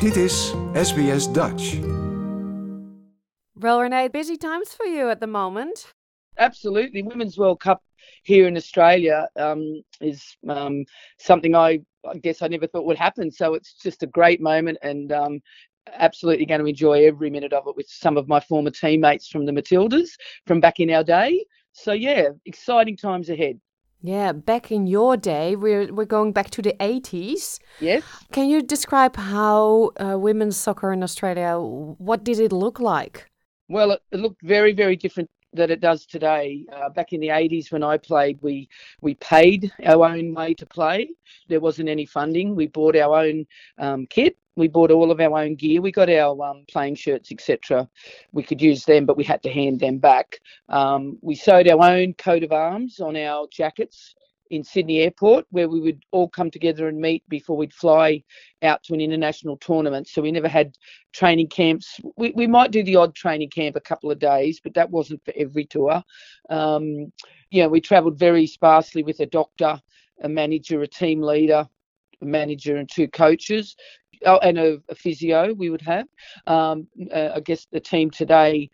Dit is SBS Dutch. Well, Renaye, busy times for you at the moment. Absolutely. Women's World Cup here in Australia um, is um, something I, I guess I never thought would happen. So it's just a great moment and um, absolutely going to enjoy every minute of it with some of my former teammates from the Matildas from back in our day. So yeah, exciting times ahead. Yeah, back in your day, we're we're going back to the 80s. Yes. Can you describe how uh, women's soccer in Australia? What did it look like? Well, it, it looked very, very different that it does today. Uh, back in the 80s when I played, we we paid our own way to play. There wasn't any funding. We bought our own um, kit. We bought all of our own gear. We got our um, playing shirts, etc. We could use them, but we had to hand them back. Um, we sewed our own coat of arms on our jackets in Sydney Airport, where we would all come together and meet before we'd fly out to an international tournament. So we never had training camps. We, we might do the odd training camp a couple of days, but that wasn't for every tour. Um, you know, we travelled very sparsely with a doctor, a manager, a team leader, a manager, and two coaches. Oh, and a, a physio we would have. Um, uh, I guess the team today,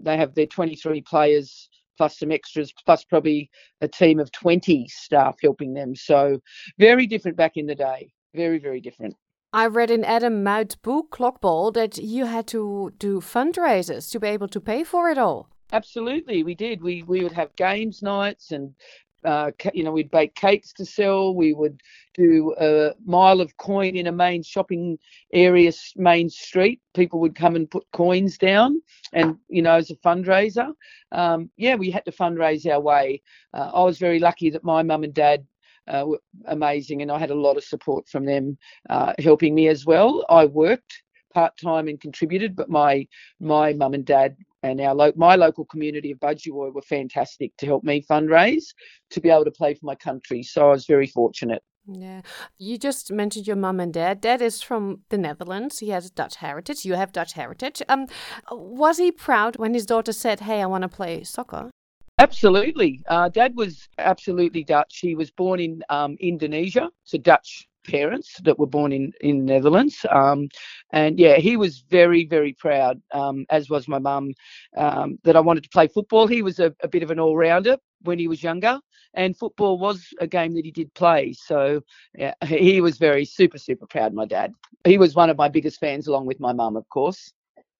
they have their 23 players plus some extras, plus probably a team of 20 staff helping them. So very different back in the day. Very, very different. I read in Adam Mout's book, Clockball, that you had to do fundraisers to be able to pay for it all. Absolutely, we did. We we would have games nights and uh, you know, we'd bake cakes to sell. We would do a mile of coin in a main shopping area, main street. People would come and put coins down, and you know, as a fundraiser. Um, yeah, we had to fundraise our way. Uh, I was very lucky that my mum and dad uh, were amazing, and I had a lot of support from them uh, helping me as well. I worked part time and contributed, but my my mum and dad and our lo- my local community of Budgewoi were fantastic to help me fundraise to be able to play for my country. So I was very fortunate. Yeah. You just mentioned your mum and dad. Dad is from the Netherlands. He has Dutch heritage. You have Dutch heritage. Um, was he proud when his daughter said, Hey, I want to play soccer? Absolutely. Uh, Dad was absolutely Dutch. He was born in um, Indonesia, so Dutch parents that were born in in Netherlands. Um, and yeah, he was very very proud, um, as was my mum, um, that I wanted to play football. He was a, a bit of an all rounder when he was younger, and football was a game that he did play. So yeah, he was very super super proud. My dad, he was one of my biggest fans, along with my mum, of course.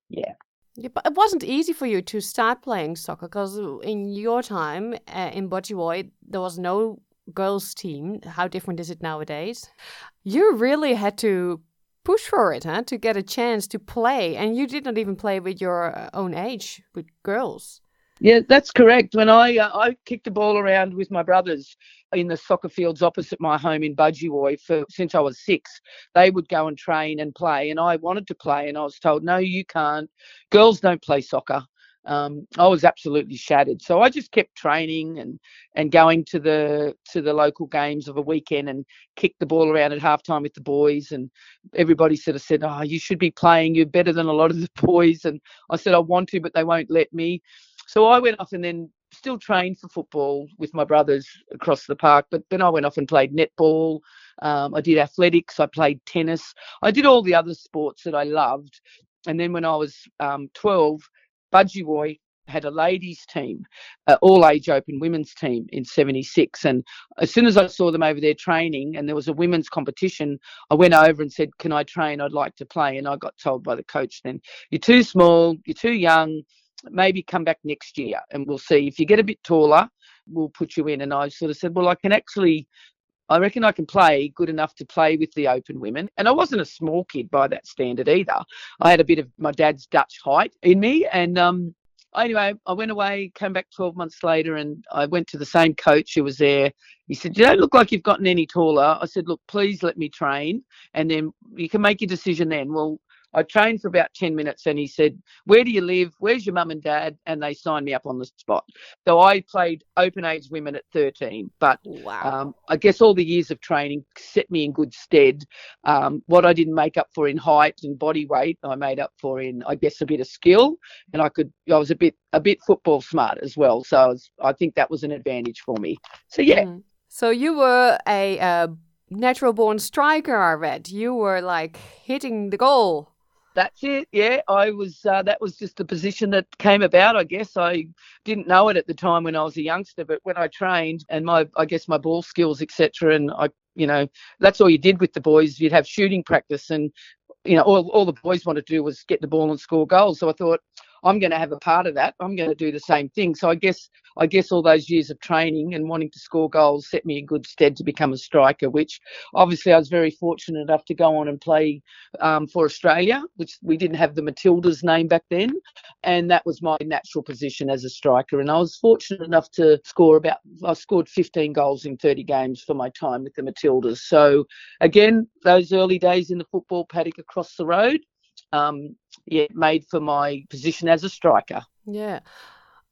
Yeah. Yeah, but it wasn't easy for you to start playing soccer because in your time uh, in Budgewoi, there was no girls' team. How different is it nowadays? You really had to push for it, huh? To get a chance to play, and you did not even play with your uh, own age with girls. Yeah, that's correct. When I uh, I kicked the ball around with my brothers in the soccer fields opposite my home in Budgewoi for since I was six, they would go and train and play, and I wanted to play, and I was told, no, you can't. Girls don't play soccer um, I was absolutely shattered. So I just kept training and and going to the to the local games of a weekend and kicked the ball around at halftime with the boys. And everybody sort of said, "Oh, you should be playing. You're better than a lot of the boys." And I said, "I want to, but they won't let me." So I went off and then still trained for football with my brothers across the park. But then I went off and played netball. Um, I did athletics. I played tennis. I did all the other sports that I loved. And then when I was um, 12, Budgewoi had a ladies team, uh, all age open women's team in 76. And as soon as I saw them over there training and there was a women's competition, I went over and said, Can I train? I'd like to play. And I got told by the coach then, You're too small, you're too young, maybe come back next year and we'll see. If you get a bit taller, we'll put you in. And I sort of said, Well, I can actually I reckon I can play good enough to play with the open women. And I wasn't a small kid by that standard either. I had a bit of my dad's Dutch height in me. And um, anyway, I went away, came back 12 months later, and I went to the same coach who was there. He said, You don't look like you've gotten any taller. I said, Look, please let me train, and then you can make your decision then. Well, I trained for about 10 minutes and he said, Where do you live? Where's your mum and dad? And they signed me up on the spot. So I played open age women at 13. But wow. um, I guess all the years of training set me in good stead. Um, what I didn't make up for in height and body weight, I made up for in, I guess, a bit of skill. And I could, I was a bit, a bit football smart as well. So I, was, I think that was an advantage for me. So yeah. Mm. So you were a uh, natural born striker, I read. You were like hitting the goal. That's it. Yeah, I was. Uh, that was just the position that came about. I guess I didn't know it at the time when I was a youngster, but when I trained and my, I guess my ball skills, etc., and I, you know, that's all you did with the boys. You'd have shooting practice, and you know, all all the boys wanted to do was get the ball and score goals. So I thought, I'm going to have a part of that. I'm going to do the same thing. So I guess I guess all those years of training and wanting to score goals set me in good stead to become a striker. Which obviously I was very fortunate enough to go on and play um, for Australia, which we didn't have the Matildas name back then, and that was my natural position as a striker. And I was fortunate enough to score about I scored 15 goals in 30 games for my time with the Matildas. So again, those early days in the football paddock across the road um, yeah, made for my position as a striker. Yeah.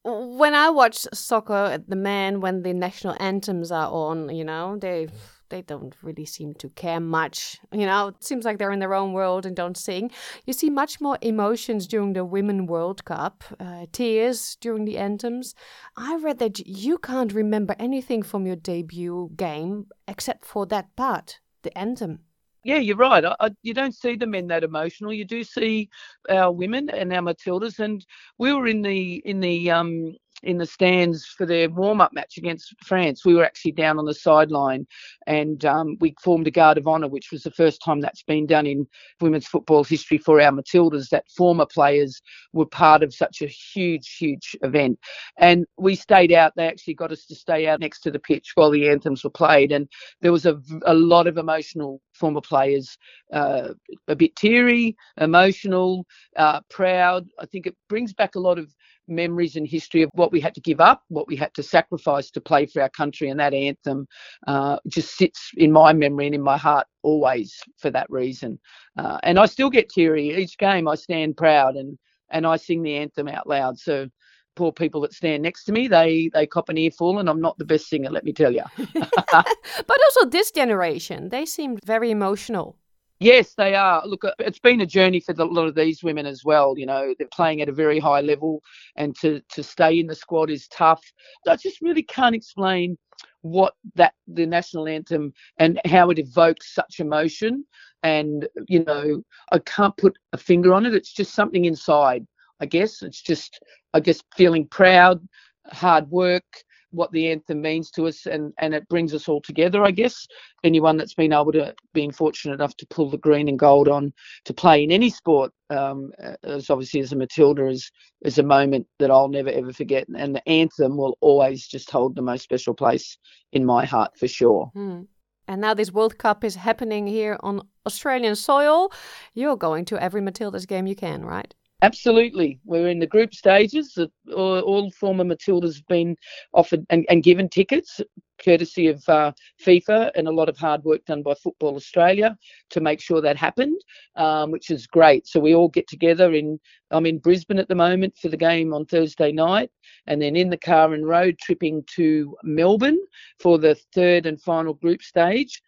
When I watch soccer, at the men when the national anthems are on, you know, they they don't really seem to care much. You know, it seems like they're in their own world and don't sing. You see much more emotions during the Women World Cup, uh, tears during the anthems. I read that you can't remember anything from your debut game except for that part, the anthem yeah, you're right. I, I, you don't see the men that emotional. You do see our women and our Matildas, and we were in the in the um in the stands for their warm up match against France. We were actually down on the sideline and um, we formed a guard of honour, which was the first time that's been done in women's football history for our Matildas, that former players were part of such a huge, huge event. And we stayed out, they actually got us to stay out next to the pitch while the anthems were played. And there was a, a lot of emotional former players, uh, a bit teary, emotional, uh, proud. I think it brings back a lot of memories and history of what we had to give up, what we had to sacrifice to play for our country. And that anthem uh, just sits in my memory and in my heart always for that reason. Uh, and I still get teary each game. I stand proud and and I sing the anthem out loud. So poor people that stand next to me, they they cop an earful, and I'm not the best singer, let me tell you. but also this generation, they seemed very emotional. Yes, they are. Look, uh, it's been a journey for a lot of these women as well. You know, they're playing at a very high level, and to to stay in the squad is tough. I just really can't explain what that the national anthem and how it evokes such emotion. And you know, I can't put a finger on it. It's just something inside. I guess it's just, I guess, feeling proud, hard work, what the anthem means to us and, and it brings us all together, I guess. Anyone that's been able to, being fortunate enough to pull the green and gold on to play in any sport, um, as obviously as a Matilda, is, is a moment that I'll never ever forget. And the anthem will always just hold the most special place in my heart for sure. Mm. And now this World Cup is happening here on Australian soil. You're going to every Matildas game you can, right? Absolutely. We're in the group stages. All, all former Matildas have been offered and, and given tickets, courtesy of uh, FIFA, and a lot of hard work done by Football Australia to make sure that happened, um, which is great. So we all get together in. I'm in Brisbane at the moment for the game on Thursday night, and then in the car and road tripping to Melbourne for the third and final group stage.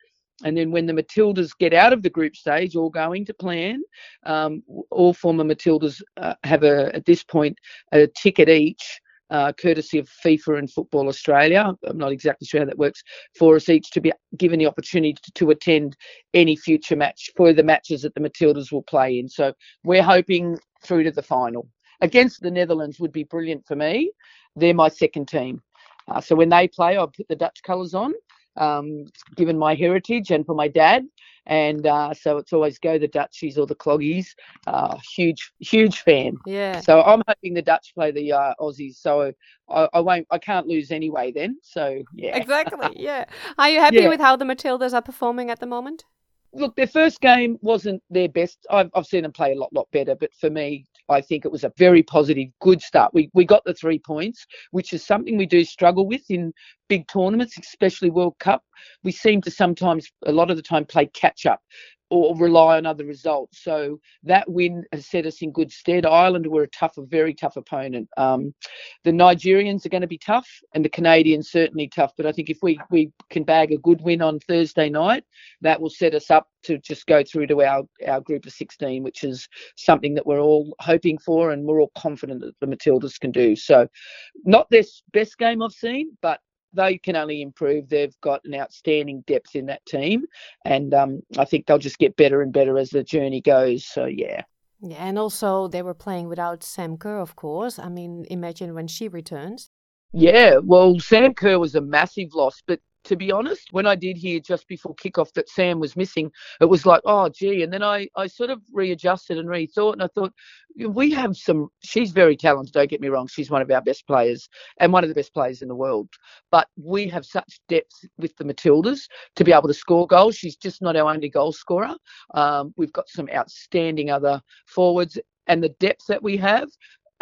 And then when the Matildas get out of the group stage, all going to plan, um, all former Matildas uh, have a at this point a ticket each. Uh, courtesy of FIFA and Football Australia. I'm not exactly sure how that works for us each to be given the opportunity to, to attend any future match for the matches that the Matildas will play in. So we're hoping through to the final. Against the Netherlands would be brilliant for me. They're my second team. Uh, so when they play, I'll put the Dutch colours on um, given my heritage and for my dad. And uh, so it's always go the Dutchies or the Cloggies. Uh, huge, huge fan. Yeah. So I'm hoping the Dutch play the uh, Aussies. So I, I, won't, I can't lose anyway then. So yeah. Exactly. Yeah. Are you happy yeah. with how the Matildas are performing at the moment? Look, their first game wasn't their best. I've, I've seen them play a lot, lot better. But for me, I think it was a very positive, good start. We we got the three points, which is something we do struggle with in big tournaments, especially World Cup. We seem to sometimes, a lot of the time, play catch up or rely on other results. So that win has set us in good stead. Ireland were a tough, a very tough opponent. Um, the Nigerians are going to be tough, and the Canadians certainly tough. But I think if we we can bag a good win on Thursday night, that will set us up to just go through to our our group of 16, which is something that we're all hoping for, and we're all confident that the Matildas can do. So, not this best game I've seen, but they can only improve. They've got an outstanding depth in that team, and um, I think they'll just get better and better as the journey goes. So yeah. Yeah, and also they were playing without Sam Kerr, of course. I mean, imagine when she returns. Yeah, well, Sam Kerr was a massive loss, but to be honest, when I did hear just before kickoff that Sam was missing, it was like, oh, gee. And then I, I sort of readjusted and rethought, and I thought, we have some, she's very talented, don't get me wrong. She's one of our best players and one of the best players in the world. But we have such depth with the Matildas to be able to score goals. She's just not our only goal scorer. Um, we've got some outstanding other forwards and the depth that we have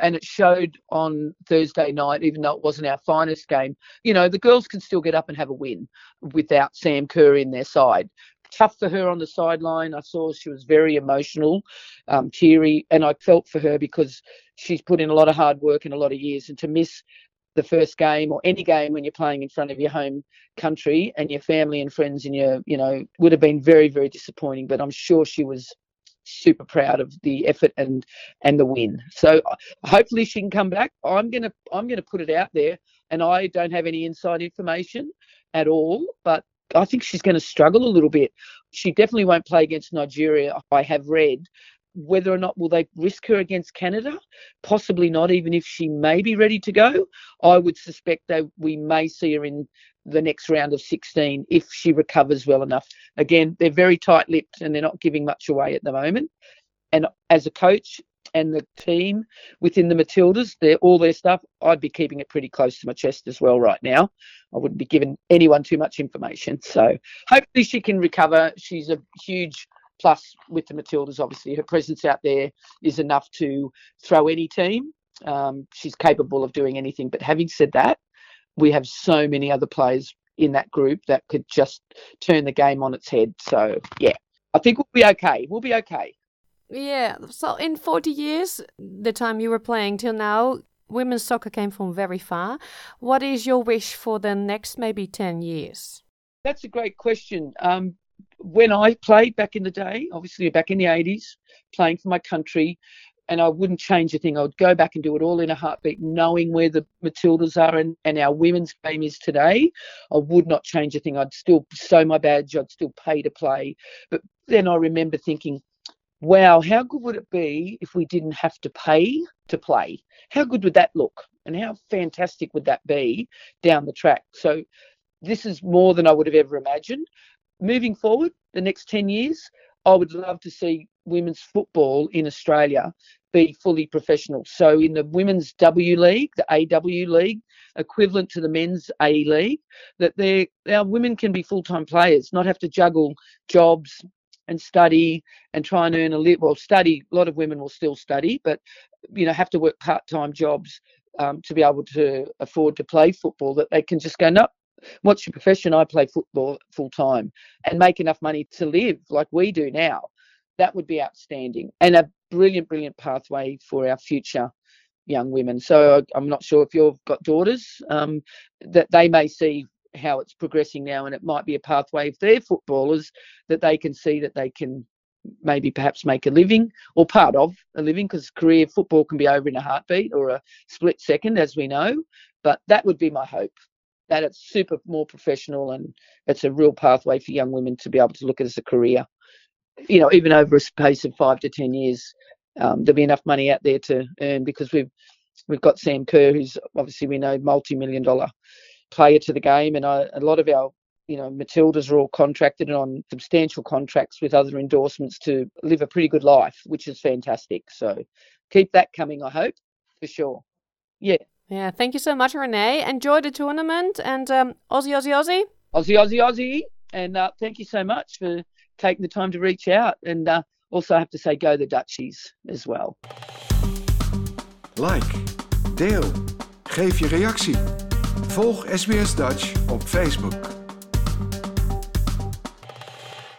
and it showed on Thursday night, even though it wasn't our finest game. You know, the girls can still get up and have a win without Sam Kerr in their side. Tough for her on the sideline. I saw she was very emotional, um, teary, and I felt for her because she's put in a lot of hard work in a lot of years, and to miss the first game or any game when you're playing in front of your home country and your family and friends and your you know would have been very very disappointing but i'm sure she was super proud of the effort and and the win. So hopefully she can come back. I'm gonna I'm gonna put it out there, and I don't have any inside information at all, but I think she's going to struggle a little bit. She definitely won't play against Nigeria. I have read. Whether or not will they risk her against Canada? Possibly not. Even if she may be ready to go, I would suspect that we may see her in the next round of 16 if she recovers well enough. Again, they're very tight lipped and they're not giving much away at the moment. And as a coach and the team within the Matildas, they're all their stuff, I'd be keeping it pretty close to my chest as well right now. I wouldn't be giving anyone too much information. So hopefully she can recover. She's a huge plus with the Matildas, obviously. Her presence out there is enough to throw any team. Um, she's capable of doing anything. But having said that, we have so many other players in that group that could just turn the game on its head. So yeah, I think we'll be okay. We'll be okay. Yeah. So in 40 years, the time you were playing till now, women's soccer came from very far. What is your wish for the next maybe 10 years? That's a great question. Um, when I played back in the day, obviously back in the 80s, playing for my country, and I wouldn't change a thing. I would go back and do it all in a heartbeat, knowing where the Matildas are and, and our women's game is today. I would not change a thing. I'd still sew my badge, I'd still pay to play. But then I remember thinking, wow, how good would it be if we didn't have to pay to play? How good would that look? And how fantastic would that be down the track? So this is more than I would have ever imagined. Moving forward, the next 10 years, I would love to see women's football in Australia be fully professional. So in the women's W League, the AW League, equivalent to the men's A League, that they our women can be full time players, not have to juggle jobs and study and try and earn a little. Well, study. A lot of women will still study, but you know have to work part time jobs um, to be able to afford to play football. That they can just go, no, what's your profession? I play football full time and make enough money to live like we do now that would be outstanding and a brilliant, brilliant pathway for our future young women. So I'm not sure if you've got daughters um, that they may see how it's progressing now, and it might be a pathway if they're footballers that they can see that they can maybe perhaps make a living or part of a living because career football can be over in a heartbeat or a split second, as we know. But that would be my hope that it's super more professional and it's a real pathway for young women to be able to look at as a career you know, even over a space of five to ten years, um, there'll be enough money out there to earn because we've we've got Sam Kerr, who's obviously we know multi-million dollar player to the game, and I, a lot of our you know Matildas are all contracted and on substantial contracts with other endorsements to live a pretty good life, which is fantastic. So keep that coming, I hope for sure. Yeah. Yeah. Thank you so much, Renaye. Enjoy the tournament and um, Aussie, Aussie, Aussie. Aussie, Aussie, Aussie. And uh, thank you so much for taking the time to reach out. And uh, also, I have to say, go the Dutchies as well. Like, deel, geef je reactie. Volg SBS Dutch op Facebook.